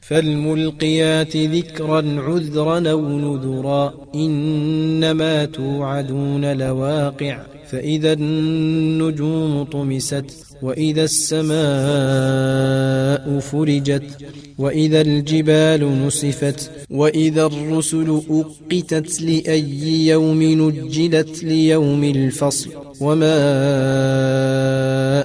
فالملقيات ذكرا عذرا أو نذرا إنما توعدون لواقع. فإذا النجوم طمست وإذا السماء فرجت وإذا الجبال نسفت وإذا الرسل أقتت لأي يوم نجلت ليوم الفصل. وما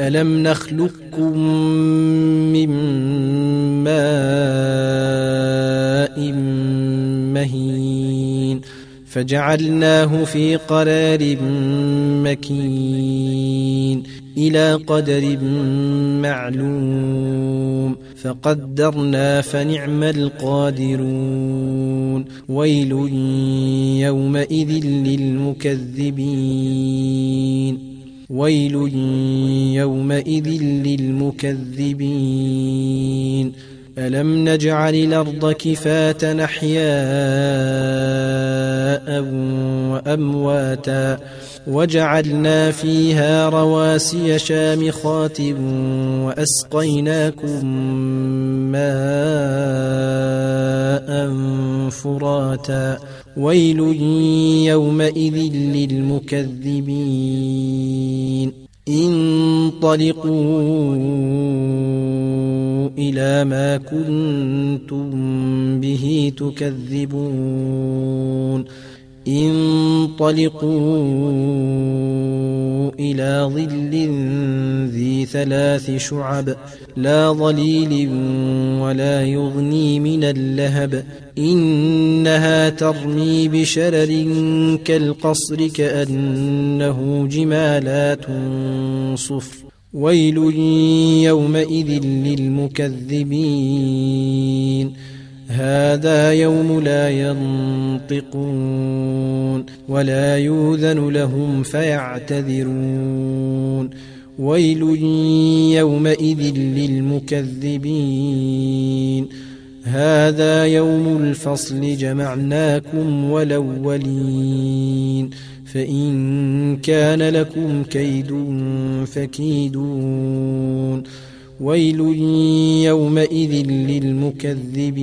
ألم نخلقكم من ماء مهين فجعلناه في قرار مكين إلى قدر معلوم فقدرنا فنعم القادرون ويل يومئذ للمكذبين ويل يومئذ للمكذبين. ألم نجعل الأرض كفاة أحياء وأمواتا وجعلنا فيها رواسي شامخات وأسقيناكم ماء فراتا ويل يومئذ للمكذبين. انطلقوا إلى ما كنتم به تكذبون. انطلقوا إلى ظل ذي ثلاث شعب لا ظليل ولا يغني من اللهب إنها ترمي بشرر كالقصر كأنه جمالات صفر. ويل يومئذ للمكذبين. هذا يوم لا ينطقون ولا يوذن لهم فيعتذرون. ويل يومئذ للمكذبين. هذا يوم الفصل جمعناكم ولولين فإن كان لكم كيد فكيدون. ويل يومئذ للمكذبين.